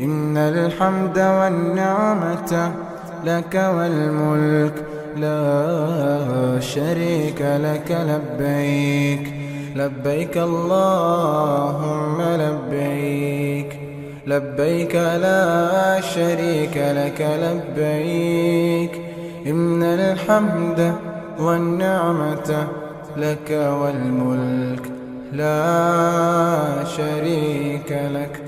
إن الحمد والنعمة لك والملك لا شريك لك لبيك. لبيك اللهم لبيك. لبيك لا شريك لك لبيك. إن الحمد والنعمة لك والملك لا شريك لك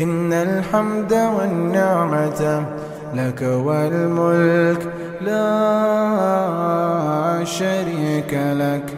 إن الحمد والنعمة لك والملك لا شريك لك.